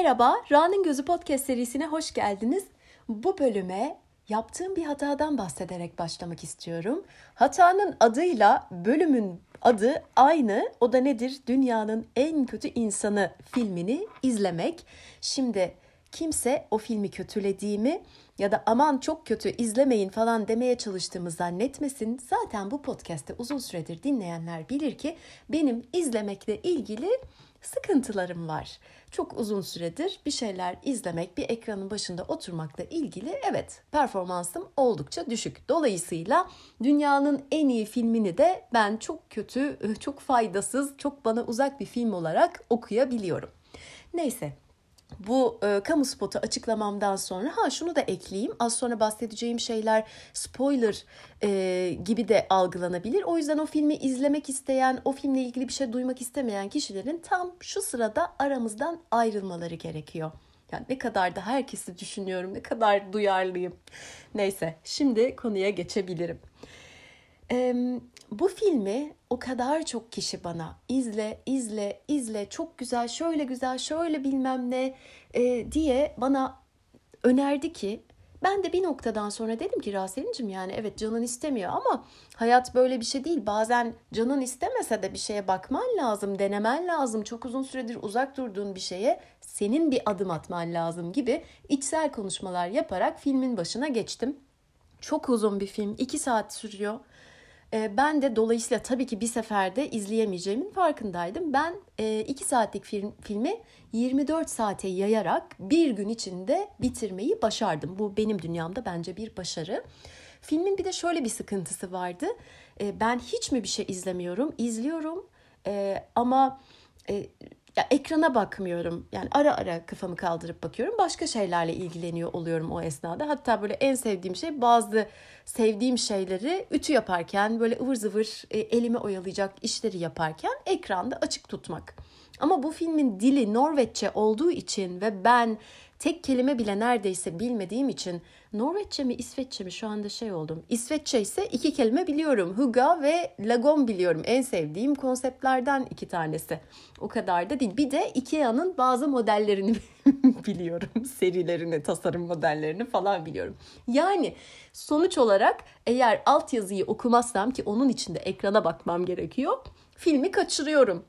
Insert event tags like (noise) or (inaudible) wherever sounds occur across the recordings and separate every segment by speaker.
Speaker 1: Merhaba, Ra'nın Gözü Podcast serisine hoş geldiniz. Bu bölüme yaptığım bir hatadan bahsederek başlamak istiyorum. Hatanın adıyla bölümün adı aynı. O da nedir? Dünyanın en kötü insanı filmini izlemek. Şimdi kimse o filmi kötülediğimi ya da aman çok kötü izlemeyin falan demeye çalıştığımı zannetmesin. Zaten bu podcast'te uzun süredir dinleyenler bilir ki benim izlemekle ilgili sıkıntılarım var. Çok uzun süredir bir şeyler izlemek, bir ekranın başında oturmakla ilgili evet performansım oldukça düşük. Dolayısıyla dünyanın en iyi filmini de ben çok kötü, (laughs) çok faydasız, çok bana uzak bir film olarak okuyabiliyorum. Neyse bu e, kamu spotu açıklamamdan sonra ha şunu da ekleyeyim. Az sonra bahsedeceğim şeyler spoiler e, gibi de algılanabilir. O yüzden o filmi izlemek isteyen, o filmle ilgili bir şey duymak istemeyen kişilerin tam şu sırada aramızdan ayrılmaları gerekiyor. Yani ne kadar da herkesi düşünüyorum, ne kadar duyarlıyım. Neyse, şimdi konuya geçebilirim. Ee, bu filmi o kadar çok kişi bana izle, izle, izle, çok güzel, şöyle güzel, şöyle bilmem ne e, diye bana önerdi ki ben de bir noktadan sonra dedim ki Raselin'cim yani evet canın istemiyor ama hayat böyle bir şey değil. Bazen canın istemese de bir şeye bakman lazım, denemen lazım. Çok uzun süredir uzak durduğun bir şeye senin bir adım atman lazım gibi içsel konuşmalar yaparak filmin başına geçtim. Çok uzun bir film, iki saat sürüyor. Ee, ben de dolayısıyla tabii ki bir seferde izleyemeyeceğimin farkındaydım. Ben e, 2 saatlik film, filmi 24 saate yayarak bir gün içinde bitirmeyi başardım. Bu benim dünyamda bence bir başarı. Filmin bir de şöyle bir sıkıntısı vardı. E, ben hiç mi bir şey izlemiyorum? İzliyorum e, ama e, ya ekrana bakmıyorum. Yani ara ara kafamı kaldırıp bakıyorum. Başka şeylerle ilgileniyor oluyorum o esnada. Hatta böyle en sevdiğim şey bazı sevdiğim şeyleri ütü yaparken böyle ıvır zıvır e, elimi oyalayacak işleri yaparken ekranda açık tutmak. Ama bu filmin dili Norveççe olduğu için ve ben tek kelime bile neredeyse bilmediğim için Norveççe mi İsveççe mi şu anda şey oldum. İsveççe ise iki kelime biliyorum. Huga ve Lagon biliyorum. En sevdiğim konseptlerden iki tanesi. O kadar da değil. Bir de Ikea'nın bazı modellerini (laughs) biliyorum. Serilerini, tasarım modellerini falan biliyorum. Yani sonuç olarak eğer altyazıyı okumazsam ki onun için de ekrana bakmam gerekiyor. Filmi kaçırıyorum.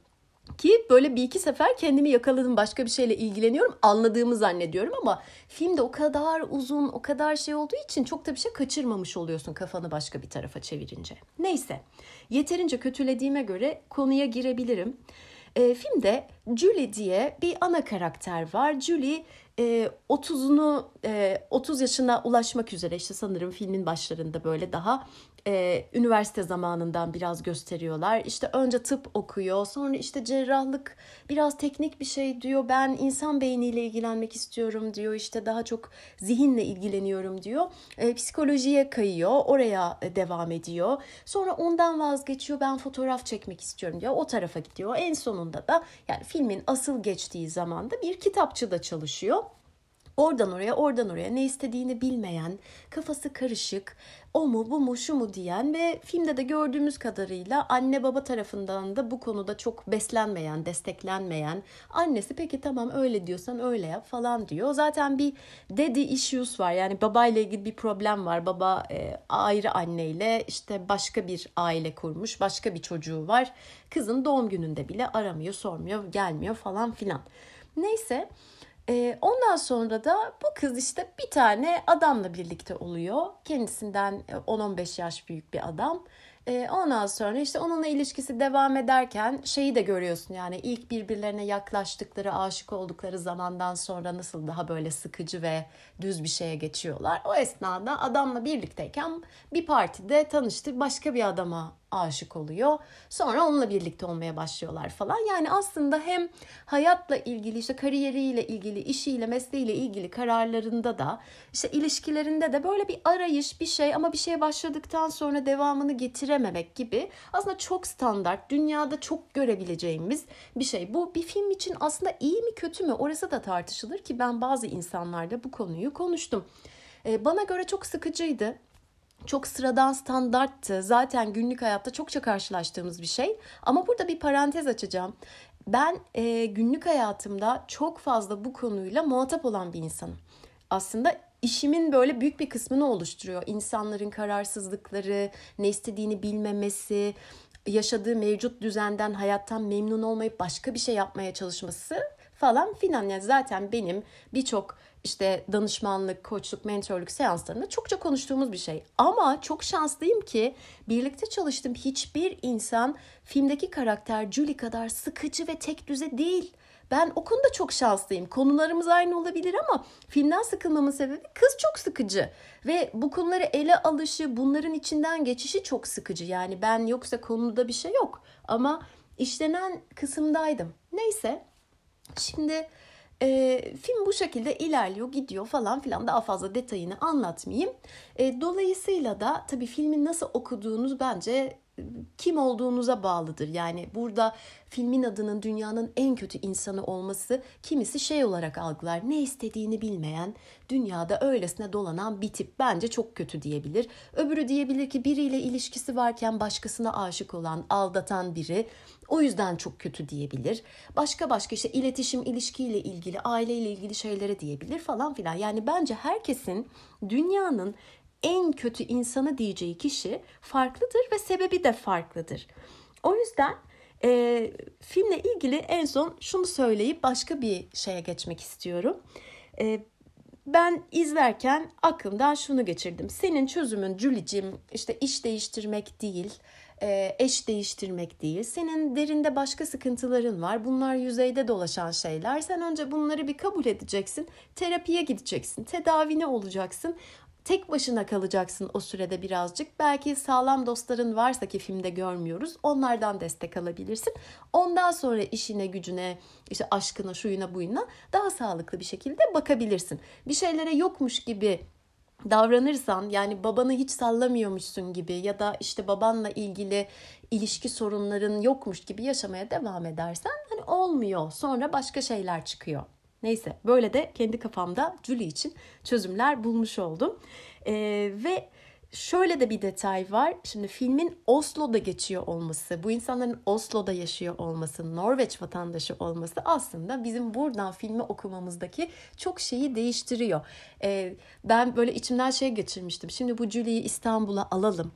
Speaker 1: Ki böyle bir iki sefer kendimi yakaladım başka bir şeyle ilgileniyorum anladığımı zannediyorum ama filmde o kadar uzun o kadar şey olduğu için çok da bir şey kaçırmamış oluyorsun kafanı başka bir tarafa çevirince. Neyse yeterince kötülediğime göre konuya girebilirim. E, filmde Julie diye bir ana karakter var. Julie e, 30'unu e, 30 yaşına ulaşmak üzere işte sanırım filmin başlarında böyle daha e, üniversite zamanından biraz gösteriyorlar. İşte önce tıp okuyor, sonra işte cerrahlık biraz teknik bir şey diyor. Ben insan beyniyle ilgilenmek istiyorum diyor. İşte daha çok zihinle ilgileniyorum diyor. E, psikolojiye kayıyor, oraya devam ediyor. Sonra ondan vazgeçiyor. Ben fotoğraf çekmek istiyorum diyor. O tarafa gidiyor. En sonunda da yani filmin asıl geçtiği zamanda bir kitapçıda çalışıyor. Oradan oraya, oradan oraya ne istediğini bilmeyen, kafası karışık, o mu, bu mu, şu mu diyen ve filmde de gördüğümüz kadarıyla anne baba tarafından da bu konuda çok beslenmeyen, desteklenmeyen, annesi peki tamam öyle diyorsan öyle yap falan diyor. Zaten bir daddy issues var yani babayla ilgili bir problem var. Baba e, ayrı anneyle işte başka bir aile kurmuş, başka bir çocuğu var. Kızın doğum gününde bile aramıyor, sormuyor, gelmiyor falan filan. Neyse e, ondan sonra da bu kız işte bir tane adamla birlikte oluyor. Kendisinden 10-15 yaş büyük bir adam. E, ondan sonra işte onunla ilişkisi devam ederken şeyi de görüyorsun yani ilk birbirlerine yaklaştıkları, aşık oldukları zamandan sonra nasıl daha böyle sıkıcı ve düz bir şeye geçiyorlar. O esnada adamla birlikteyken bir partide tanıştı başka bir adama aşık oluyor. Sonra onunla birlikte olmaya başlıyorlar falan. Yani aslında hem hayatla ilgili işte kariyeriyle ilgili, işiyle, mesleğiyle ilgili kararlarında da işte ilişkilerinde de böyle bir arayış bir şey ama bir şeye başladıktan sonra devamını getirememek gibi aslında çok standart, dünyada çok görebileceğimiz bir şey. Bu bir film için aslında iyi mi kötü mü orası da tartışılır ki ben bazı insanlarla bu konuyu konuştum. Bana göre çok sıkıcıydı çok sıradan standarttı. Zaten günlük hayatta çokça karşılaştığımız bir şey. Ama burada bir parantez açacağım. ben e, günlük hayatımda çok fazla bu konuyla muhatap olan bir insanım. Aslında işimin böyle büyük bir kısmını oluşturuyor. İnsanların kararsızlıkları, ne istediğini bilmemesi, yaşadığı mevcut düzenden, hayattan memnun olmayıp başka bir şey yapmaya çalışması falan filan. Yani zaten benim birçok işte danışmanlık, koçluk, mentorluk seanslarında çokça konuştuğumuz bir şey. Ama çok şanslıyım ki birlikte çalıştığım hiçbir insan filmdeki karakter Julie kadar sıkıcı ve tek düze değil. Ben o konuda çok şanslıyım. Konularımız aynı olabilir ama filmden sıkılmamın sebebi kız çok sıkıcı. Ve bu konuları ele alışı, bunların içinden geçişi çok sıkıcı. Yani ben yoksa konuda bir şey yok. Ama işlenen kısımdaydım. Neyse. Şimdi e, film bu şekilde ilerliyor, gidiyor falan filan daha fazla detayını anlatmayayım. E, dolayısıyla da tabii filmin nasıl okuduğunuz bence kim olduğunuza bağlıdır. Yani burada filmin adının dünyanın en kötü insanı olması kimisi şey olarak algılar. Ne istediğini bilmeyen, dünyada öylesine dolanan bir tip bence çok kötü diyebilir. Öbürü diyebilir ki biriyle ilişkisi varken başkasına aşık olan, aldatan biri. O yüzden çok kötü diyebilir. Başka başka işte iletişim, ilişkiyle ilgili, aileyle ilgili şeylere diyebilir falan filan. Yani bence herkesin dünyanın en kötü insanı diyeceği kişi farklıdır ve sebebi de farklıdır. O yüzden e, filmle ilgili en son şunu söyleyip başka bir şeye geçmek istiyorum. E, ben izlerken aklımdan şunu geçirdim. Senin çözümün Julie'cim işte iş değiştirmek değil, e, eş değiştirmek değil. Senin derinde başka sıkıntıların var. Bunlar yüzeyde dolaşan şeyler. Sen önce bunları bir kabul edeceksin. Terapiye gideceksin. Tedavine olacaksın tek başına kalacaksın o sürede birazcık. Belki sağlam dostların varsa ki filmde görmüyoruz. Onlardan destek alabilirsin. Ondan sonra işine, gücüne, işte aşkına, şuyuna, buyuna daha sağlıklı bir şekilde bakabilirsin. Bir şeylere yokmuş gibi davranırsan yani babanı hiç sallamıyormuşsun gibi ya da işte babanla ilgili ilişki sorunların yokmuş gibi yaşamaya devam edersen hani olmuyor. Sonra başka şeyler çıkıyor. Neyse böyle de kendi kafamda Julie için çözümler bulmuş oldum. Ee, ve şöyle de bir detay var. Şimdi filmin Oslo'da geçiyor olması, bu insanların Oslo'da yaşıyor olması, Norveç vatandaşı olması aslında bizim buradan filmi okumamızdaki çok şeyi değiştiriyor. Ee, ben böyle içimden şey geçirmiştim. Şimdi bu Julie'yi İstanbul'a alalım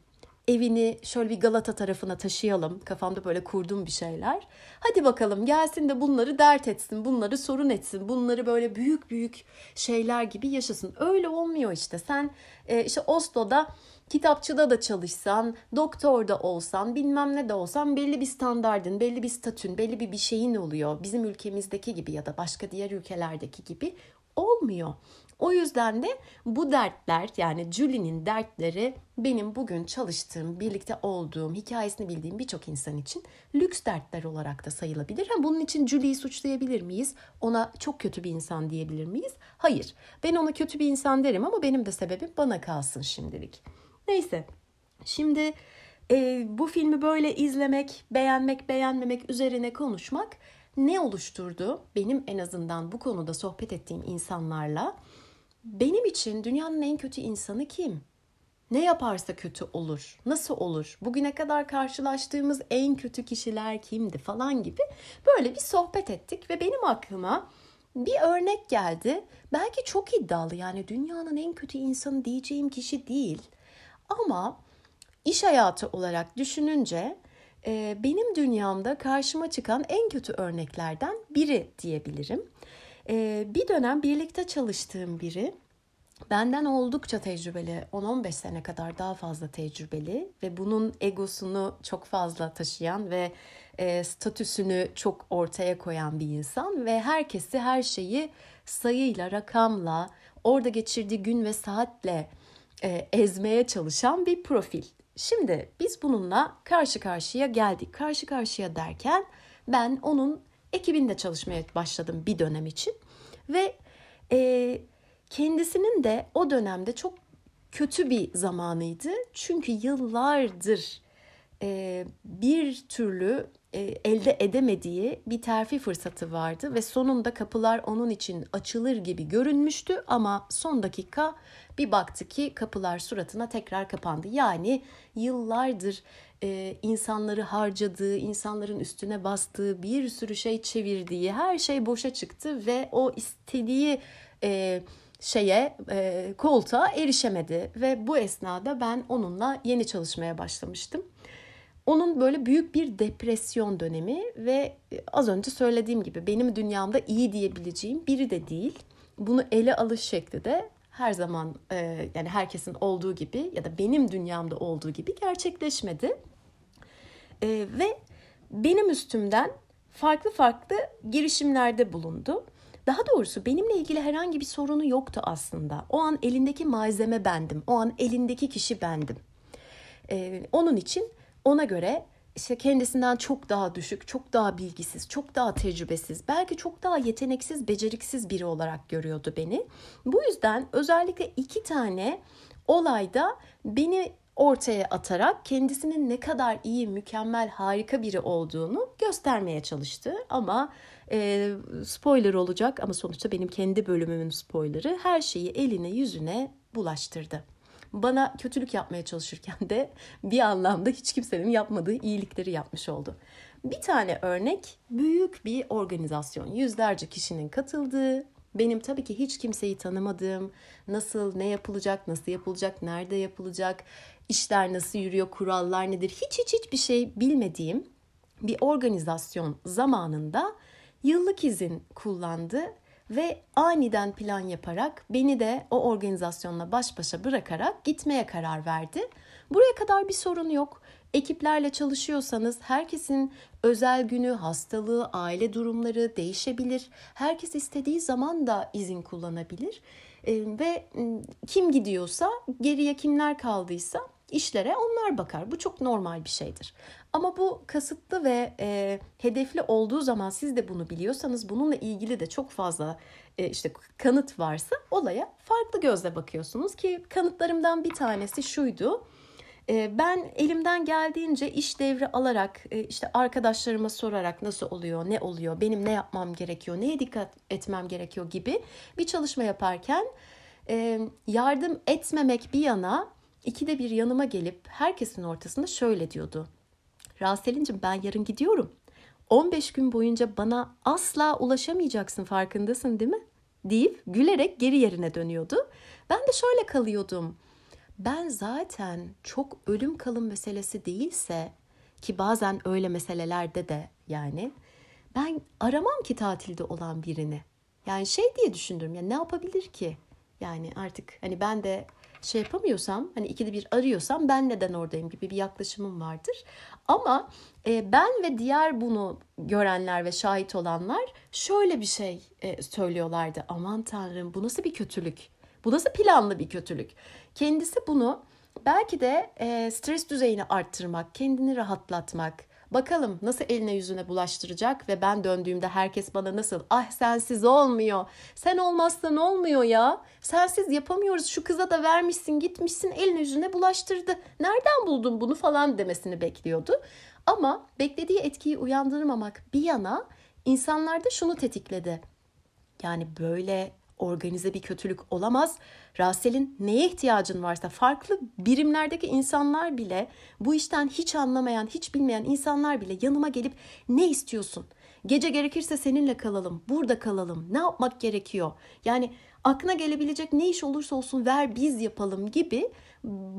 Speaker 1: evini şöyle bir Galata tarafına taşıyalım. Kafamda böyle kurduğum bir şeyler. Hadi bakalım gelsin de bunları dert etsin, bunları sorun etsin, bunları böyle büyük büyük şeyler gibi yaşasın. Öyle olmuyor işte. Sen e, işte Oslo'da kitapçıda da çalışsan, doktorda olsan, bilmem ne de olsan belli bir standardın, belli bir statün, belli bir bir şeyin oluyor. Bizim ülkemizdeki gibi ya da başka diğer ülkelerdeki gibi olmuyor. O yüzden de bu dertler yani Julie'nin dertleri benim bugün çalıştığım, birlikte olduğum, hikayesini bildiğim birçok insan için lüks dertler olarak da sayılabilir. Ha, bunun için Julie'yi suçlayabilir miyiz? Ona çok kötü bir insan diyebilir miyiz? Hayır. Ben ona kötü bir insan derim ama benim de sebebim bana kalsın şimdilik. Neyse. Şimdi e, bu filmi böyle izlemek, beğenmek, beğenmemek üzerine konuşmak ne oluşturdu? Benim en azından bu konuda sohbet ettiğim insanlarla benim için dünyanın en kötü insanı kim? Ne yaparsa kötü olur? Nasıl olur? Bugüne kadar karşılaştığımız en kötü kişiler kimdi falan gibi böyle bir sohbet ettik ve benim aklıma bir örnek geldi. Belki çok iddialı yani dünyanın en kötü insanı diyeceğim kişi değil. Ama iş hayatı olarak düşününce e, benim dünyamda karşıma çıkan en kötü örneklerden biri diyebilirim. E, bir dönem birlikte çalıştığım biri benden oldukça tecrübeli, 10-15 sene kadar daha fazla tecrübeli ve bunun egosunu çok fazla taşıyan ve e, statüsünü çok ortaya koyan bir insan ve herkesi her şeyi sayıyla, rakamla, orada geçirdiği gün ve saatle e, ezmeye çalışan bir profil. Şimdi biz bununla karşı karşıya geldik. Karşı karşıya derken ben onun ekibinde çalışmaya başladım bir dönem için ve e, kendisinin de o dönemde çok kötü bir zamanıydı. Çünkü yıllardır e, bir türlü e, elde edemediği bir terfi fırsatı vardı ve sonunda kapılar onun için açılır gibi görünmüştü ama son dakika bir baktı ki kapılar suratına tekrar kapandı. Yani yıllardır e, insanları harcadığı, insanların üstüne bastığı, bir sürü şey çevirdiği, her şey boşa çıktı ve o istediği e, şeye e, koltuğa erişemedi ve bu esnada ben onunla yeni çalışmaya başlamıştım. Onun böyle büyük bir depresyon dönemi ve az önce söylediğim gibi benim dünyamda iyi diyebileceğim biri de değil. Bunu ele alış şekli de her zaman e, yani herkesin olduğu gibi ya da benim dünyamda olduğu gibi gerçekleşmedi. E, ve benim üstümden farklı farklı girişimlerde bulundu. Daha doğrusu benimle ilgili herhangi bir sorunu yoktu aslında. O an elindeki malzeme bendim. O an elindeki kişi bendim. Ee, onun için ona göre işte kendisinden çok daha düşük, çok daha bilgisiz, çok daha tecrübesiz, belki çok daha yeteneksiz, beceriksiz biri olarak görüyordu beni. Bu yüzden özellikle iki tane olayda beni ortaya atarak kendisinin ne kadar iyi, mükemmel, harika biri olduğunu göstermeye çalıştı. Ama e, spoiler olacak ama sonuçta benim kendi bölümümün spoilerı her şeyi eline yüzüne bulaştırdı. Bana kötülük yapmaya çalışırken de bir anlamda hiç kimsenin yapmadığı iyilikleri yapmış oldu. Bir tane örnek büyük bir organizasyon. Yüzlerce kişinin katıldığı, benim tabii ki hiç kimseyi tanımadığım, nasıl, ne yapılacak, nasıl yapılacak, nerede yapılacak, işler nasıl yürüyor, kurallar nedir, hiç hiç hiçbir şey bilmediğim bir organizasyon zamanında yıllık izin kullandı ve aniden plan yaparak beni de o organizasyonla baş başa bırakarak gitmeye karar verdi. Buraya kadar bir sorun yok. Ekiplerle çalışıyorsanız herkesin özel günü, hastalığı, aile durumları değişebilir. Herkes istediği zaman da izin kullanabilir. Ve kim gidiyorsa, geriye kimler kaldıysa işlere onlar bakar. Bu çok normal bir şeydir. Ama bu kasıtlı ve e, hedefli olduğu zaman siz de bunu biliyorsanız bununla ilgili de çok fazla e, işte kanıt varsa olaya farklı gözle bakıyorsunuz ki kanıtlarımdan bir tanesi şuydu. E, ben elimden geldiğince iş devri alarak e, işte arkadaşlarıma sorarak nasıl oluyor, ne oluyor, benim ne yapmam gerekiyor, neye dikkat etmem gerekiyor gibi bir çalışma yaparken e, yardım etmemek bir yana ikide bir yanıma gelip herkesin ortasında şöyle diyordu. Raselin'cim ben yarın gidiyorum. 15 gün boyunca bana asla ulaşamayacaksın farkındasın değil mi? deyip gülerek geri yerine dönüyordu. Ben de şöyle kalıyordum. Ben zaten çok ölüm kalım meselesi değilse ki bazen öyle meselelerde de yani ben aramam ki tatilde olan birini. Yani şey diye düşündüm ya ne yapabilir ki? Yani artık hani ben de şey yapamıyorsam hani ikide bir arıyorsam ben neden oradayım gibi bir yaklaşımım vardır. Ama e, ben ve diğer bunu görenler ve şahit olanlar şöyle bir şey e, söylüyorlardı. Aman tanrım bu nasıl bir kötülük? Bu nasıl planlı bir kötülük? Kendisi bunu belki de e, stres düzeyini arttırmak, kendini rahatlatmak, Bakalım nasıl eline yüzüne bulaştıracak ve ben döndüğümde herkes bana nasıl ah sensiz olmuyor. Sen olmazsan olmuyor ya. Sensiz yapamıyoruz. Şu kıza da vermişsin gitmişsin eline yüzüne bulaştırdı. Nereden buldun bunu falan demesini bekliyordu. Ama beklediği etkiyi uyandırmamak bir yana insanlarda şunu tetikledi. Yani böyle organize bir kötülük olamaz. Rasel'in neye ihtiyacın varsa farklı birimlerdeki insanlar bile bu işten hiç anlamayan, hiç bilmeyen insanlar bile yanıma gelip ne istiyorsun? Gece gerekirse seninle kalalım, burada kalalım. Ne yapmak gerekiyor? Yani aklına gelebilecek ne iş olursa olsun ver biz yapalım gibi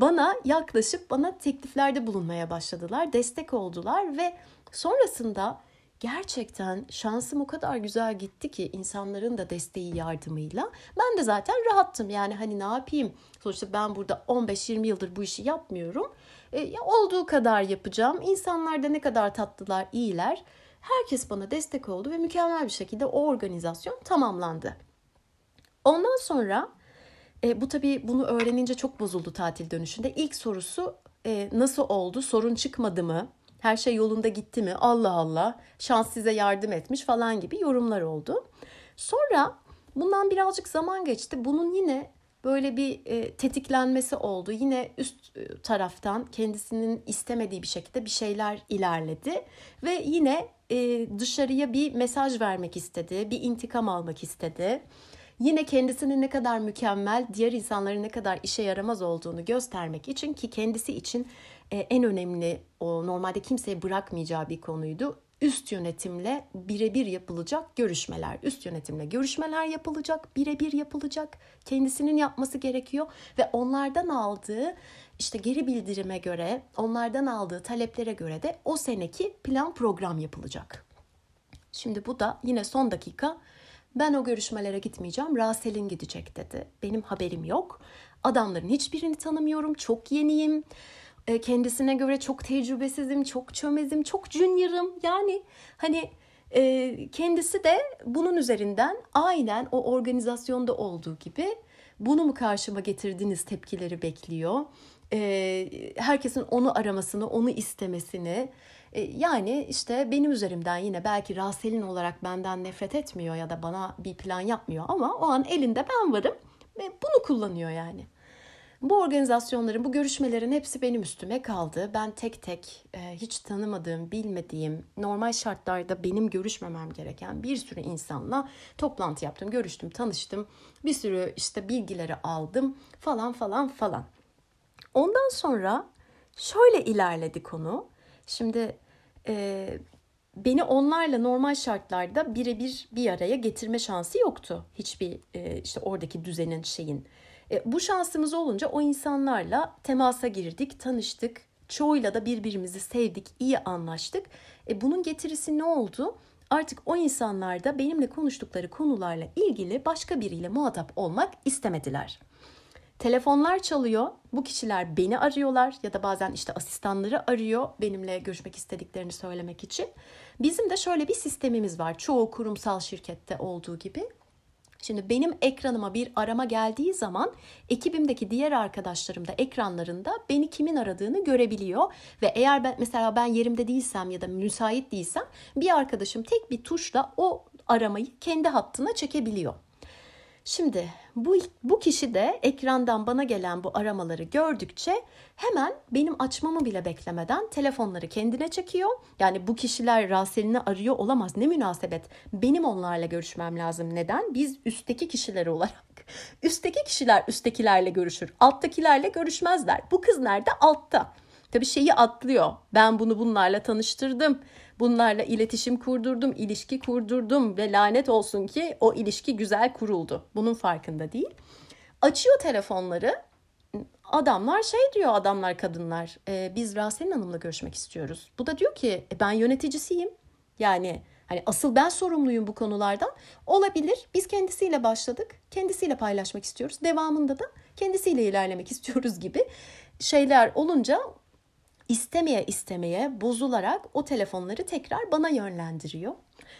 Speaker 1: bana yaklaşıp bana tekliflerde bulunmaya başladılar. Destek oldular ve sonrasında gerçekten şansım o kadar güzel gitti ki insanların da desteği yardımıyla. Ben de zaten rahattım yani hani ne yapayım? Sonuçta ben burada 15-20 yıldır bu işi yapmıyorum. E, olduğu kadar yapacağım. İnsanlar da ne kadar tatlılar, iyiler. Herkes bana destek oldu ve mükemmel bir şekilde o organizasyon tamamlandı. Ondan sonra e, bu tabii bunu öğrenince çok bozuldu tatil dönüşünde. İlk sorusu e, nasıl oldu? Sorun çıkmadı mı? Her şey yolunda gitti mi? Allah Allah şans size yardım etmiş falan gibi yorumlar oldu. Sonra bundan birazcık zaman geçti. Bunun yine böyle bir e, tetiklenmesi oldu. Yine üst e, taraftan kendisinin istemediği bir şekilde bir şeyler ilerledi ve yine e, dışarıya bir mesaj vermek istedi, bir intikam almak istedi. Yine kendisinin ne kadar mükemmel, diğer insanların ne kadar işe yaramaz olduğunu göstermek için ki kendisi için e, en önemli o normalde kimseye bırakmayacağı bir konuydu üst yönetimle birebir yapılacak görüşmeler. Üst yönetimle görüşmeler yapılacak, birebir yapılacak. Kendisinin yapması gerekiyor ve onlardan aldığı işte geri bildirime göre, onlardan aldığı taleplere göre de o seneki plan program yapılacak. Şimdi bu da yine son dakika ben o görüşmelere gitmeyeceğim. Rasel'in gidecek dedi. Benim haberim yok. Adamların hiçbirini tanımıyorum. Çok yeniyim. E, kendisine göre çok tecrübesizim, çok çömezim, çok junior'ım. Yani hani e, kendisi de bunun üzerinden aynen o organizasyonda olduğu gibi bunu mu karşıma getirdiniz tepkileri bekliyor. E, herkesin onu aramasını, onu istemesini. yani işte benim üzerimden yine belki Rasel'in olarak benden nefret etmiyor ya da bana bir plan yapmıyor ama o an elinde ben varım ve bunu kullanıyor yani. Bu organizasyonların, bu görüşmelerin hepsi benim üstüme kaldı. Ben tek tek e, hiç tanımadığım, bilmediğim, normal şartlarda benim görüşmemem gereken bir sürü insanla toplantı yaptım, görüştüm, tanıştım. Bir sürü işte bilgileri aldım falan falan falan. Ondan sonra şöyle ilerledi konu. Şimdi e, beni onlarla normal şartlarda birebir bir araya getirme şansı yoktu. Hiçbir e, işte oradaki düzenin şeyin e, bu şansımız olunca o insanlarla temasa girdik, tanıştık. Çoğuyla da birbirimizi sevdik, iyi anlaştık. E, bunun getirisi ne oldu? Artık o insanlar da benimle konuştukları konularla ilgili başka biriyle muhatap olmak istemediler. Telefonlar çalıyor. Bu kişiler beni arıyorlar ya da bazen işte asistanları arıyor benimle görüşmek istediklerini söylemek için. Bizim de şöyle bir sistemimiz var. Çoğu kurumsal şirkette olduğu gibi Şimdi benim ekranıma bir arama geldiği zaman ekibimdeki diğer arkadaşlarım da ekranlarında beni kimin aradığını görebiliyor ve eğer ben mesela ben yerimde değilsem ya da müsait değilsem bir arkadaşım tek bir tuşla o aramayı kendi hattına çekebiliyor. Şimdi bu, bu kişi de ekrandan bana gelen bu aramaları gördükçe hemen benim açmamı bile beklemeden telefonları kendine çekiyor. Yani bu kişiler Rasel'ini arıyor olamaz. Ne münasebet. Benim onlarla görüşmem lazım. Neden? Biz üstteki kişiler olarak. Üstteki kişiler üsttekilerle görüşür. Alttakilerle görüşmezler. Bu kız nerede? Altta. Tabii şeyi atlıyor. Ben bunu bunlarla tanıştırdım. Bunlarla iletişim kurdurdum, ilişki kurdurdum ve lanet olsun ki o ilişki güzel kuruldu. Bunun farkında değil. Açıyor telefonları. Adamlar şey diyor adamlar kadınlar e, biz Raselin Hanım'la görüşmek istiyoruz. Bu da diyor ki e, ben yöneticisiyim. Yani hani asıl ben sorumluyum bu konulardan. Olabilir biz kendisiyle başladık. Kendisiyle paylaşmak istiyoruz. Devamında da kendisiyle ilerlemek (laughs) istiyoruz gibi şeyler olunca istemeye istemeye bozularak o telefonları tekrar bana yönlendiriyor.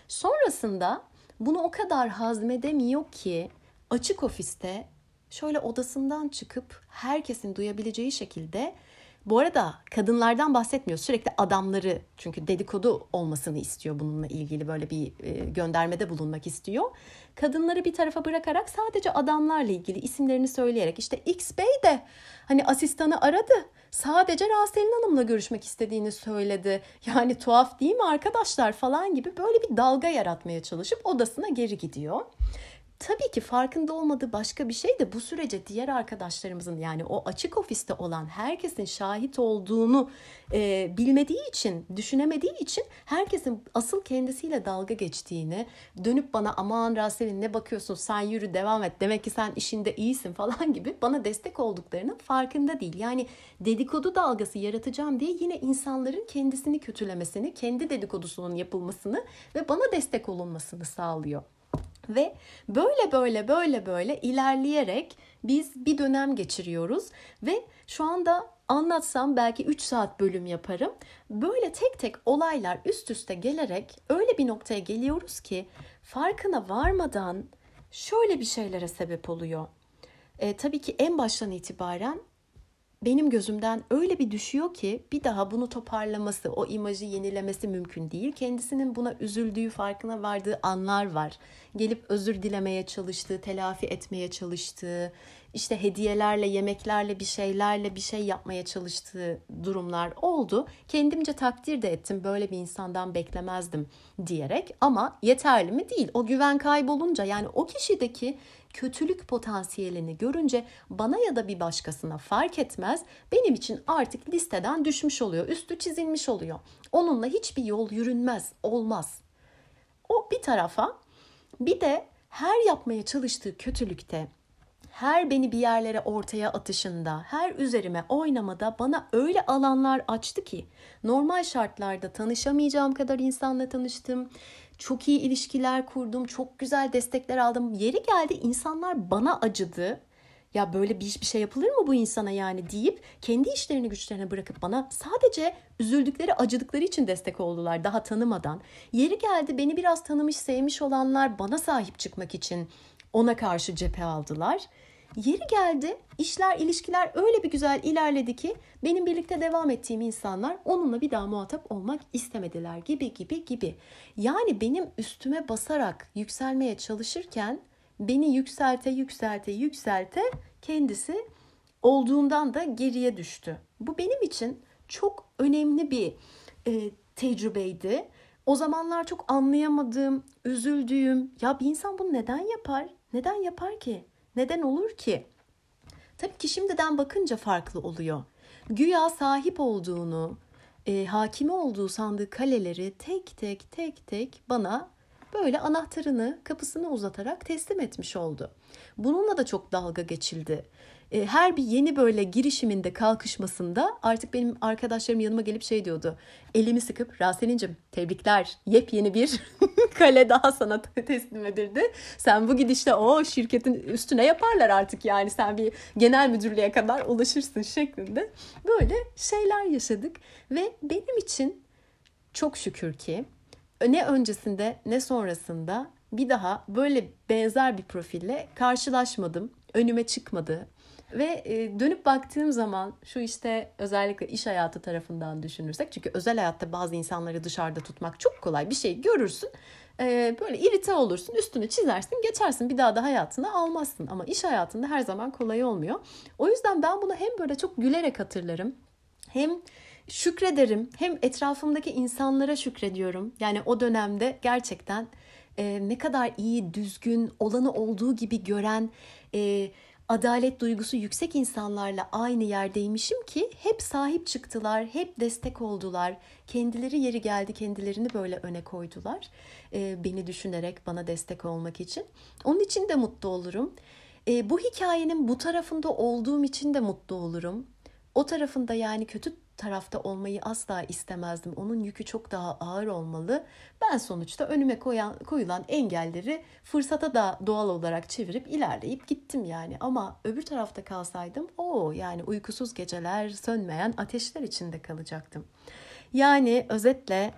Speaker 1: Sonrasında bunu o kadar hazmedemiyor ki açık ofiste şöyle odasından çıkıp herkesin duyabileceği şekilde bu arada kadınlardan bahsetmiyor. Sürekli adamları çünkü dedikodu olmasını istiyor bununla ilgili böyle bir e, göndermede bulunmak istiyor. Kadınları bir tarafa bırakarak sadece adamlarla ilgili isimlerini söyleyerek işte X Bey de hani asistanı aradı. Sadece Raselin Hanım'la görüşmek istediğini söyledi. Yani tuhaf değil mi arkadaşlar falan gibi böyle bir dalga yaratmaya çalışıp odasına geri gidiyor. Tabii ki farkında olmadığı başka bir şey de bu sürece diğer arkadaşlarımızın yani o açık ofiste olan herkesin şahit olduğunu e, bilmediği için, düşünemediği için herkesin asıl kendisiyle dalga geçtiğini, dönüp bana aman Raselin ne bakıyorsun sen yürü devam et demek ki sen işinde iyisin (laughs) falan gibi bana destek olduklarının farkında değil. Yani dedikodu dalgası yaratacağım diye yine insanların kendisini kötülemesini, kendi dedikodusunun yapılmasını ve bana destek olunmasını sağlıyor. Ve böyle böyle böyle böyle ilerleyerek biz bir dönem geçiriyoruz ve şu anda anlatsam belki 3 saat bölüm yaparım. Böyle tek tek olaylar üst üste gelerek öyle bir noktaya geliyoruz ki farkına varmadan şöyle bir şeylere sebep oluyor. E, tabii ki en baştan itibaren benim gözümden öyle bir düşüyor ki bir daha bunu toparlaması, o imajı yenilemesi mümkün değil. Kendisinin buna üzüldüğü, farkına vardığı anlar var. Gelip özür dilemeye çalıştığı, telafi etmeye çalıştığı, işte hediyelerle, yemeklerle, bir şeylerle bir şey yapmaya çalıştığı durumlar oldu. Kendimce takdir de ettim. Böyle bir insandan beklemezdim diyerek ama yeterli mi değil. O güven kaybolunca yani o kişideki kötülük potansiyelini görünce bana ya da bir başkasına fark etmez benim için artık listeden düşmüş oluyor. Üstü çizilmiş oluyor. Onunla hiçbir yol yürünmez, olmaz. O bir tarafa bir de her yapmaya çalıştığı kötülükte her beni bir yerlere ortaya atışında, her üzerime oynamada bana öyle alanlar açtı ki normal şartlarda tanışamayacağım kadar insanla tanıştım. Çok iyi ilişkiler kurdum, çok güzel destekler aldım. Yeri geldi insanlar bana acıdı. Ya böyle bir hiçbir şey yapılır mı bu insana yani deyip kendi işlerini güçlerini bırakıp bana sadece üzüldükleri, acıdıkları için destek oldular daha tanımadan. Yeri geldi beni biraz tanımış, sevmiş olanlar bana sahip çıkmak için ona karşı cephe aldılar. Yeri geldi işler ilişkiler öyle bir güzel ilerledi ki benim birlikte devam ettiğim insanlar onunla bir daha muhatap olmak istemediler gibi gibi gibi. Yani benim üstüme basarak yükselmeye çalışırken beni yükselte yükselte yükselte kendisi olduğundan da geriye düştü. Bu benim için çok önemli bir e, tecrübeydi. O zamanlar çok anlayamadığım, üzüldüğüm, ya bir insan bunu neden yapar? Neden yapar ki? Neden olur ki? Tabii ki şimdiden bakınca farklı oluyor. Güya sahip olduğunu, e, hakimi olduğu sandığı kaleleri tek tek tek tek bana böyle anahtarını, kapısını uzatarak teslim etmiş oldu. Bununla da çok dalga geçildi. E, her bir yeni böyle girişiminde kalkışmasında artık benim arkadaşlarım yanıma gelip şey diyordu. Elimi sıkıp Raselin'cim tebrikler yepyeni bir kale daha sana (laughs) teslim edildi. Sen bu gidişle o şirketin üstüne yaparlar artık yani sen bir genel müdürlüğe kadar ulaşırsın şeklinde. Böyle şeyler yaşadık ve benim için çok şükür ki ne öncesinde ne sonrasında bir daha böyle benzer bir profille karşılaşmadım. Önüme çıkmadı. Ve e, dönüp baktığım zaman şu işte özellikle iş hayatı tarafından düşünürsek çünkü özel hayatta bazı insanları dışarıda tutmak çok kolay bir şey görürsün e, böyle irite olursun üstünü çizersin geçersin bir daha da hayatına almazsın ama iş hayatında her zaman kolay olmuyor. O yüzden ben bunu hem böyle çok gülerek hatırlarım hem şükrederim hem etrafımdaki insanlara şükrediyorum. Yani o dönemde gerçekten e, ne kadar iyi, düzgün, olanı olduğu gibi gören, e, adalet duygusu yüksek insanlarla aynı yerdeymişim ki hep sahip çıktılar, hep destek oldular. Kendileri yeri geldi, kendilerini böyle öne koydular. E, beni düşünerek bana destek olmak için. Onun için de mutlu olurum. E, bu hikayenin bu tarafında olduğum için de mutlu olurum. O tarafında yani kötü tarafta olmayı asla istemezdim. Onun yükü çok daha ağır olmalı. Ben sonuçta önüme koyan, koyulan engelleri fırsata da doğal olarak çevirip ilerleyip gittim yani. Ama öbür tarafta kalsaydım o yani uykusuz geceler, sönmeyen ateşler içinde kalacaktım. Yani özetle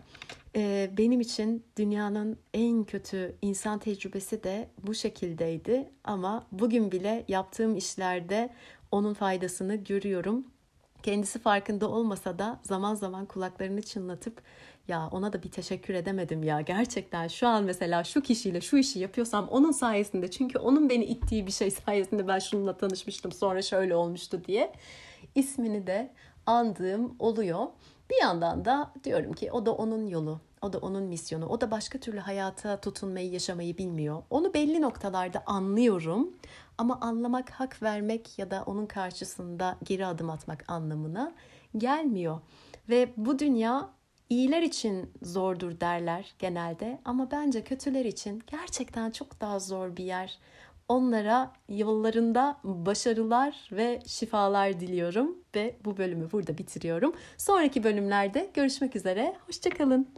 Speaker 1: e, benim için dünyanın en kötü insan tecrübesi de bu şekildeydi. Ama bugün bile yaptığım işlerde onun faydasını görüyorum Kendisi farkında olmasa da zaman zaman kulaklarını çınlatıp ya ona da bir teşekkür edemedim ya gerçekten şu an mesela şu kişiyle şu işi yapıyorsam onun sayesinde çünkü onun beni ittiği bir şey sayesinde ben şununla tanışmıştım sonra şöyle olmuştu diye ismini de andığım oluyor. Bir yandan da diyorum ki o da onun yolu. O da onun misyonu. O da başka türlü hayata tutunmayı, yaşamayı bilmiyor. Onu belli noktalarda anlıyorum. Ama anlamak, hak vermek ya da onun karşısında geri adım atmak anlamına gelmiyor. Ve bu dünya iyiler için zordur derler genelde ama bence kötüler için gerçekten çok daha zor bir yer. Onlara yollarında başarılar ve şifalar diliyorum ve bu bölümü burada bitiriyorum. Sonraki bölümlerde görüşmek üzere. Hoşçakalın.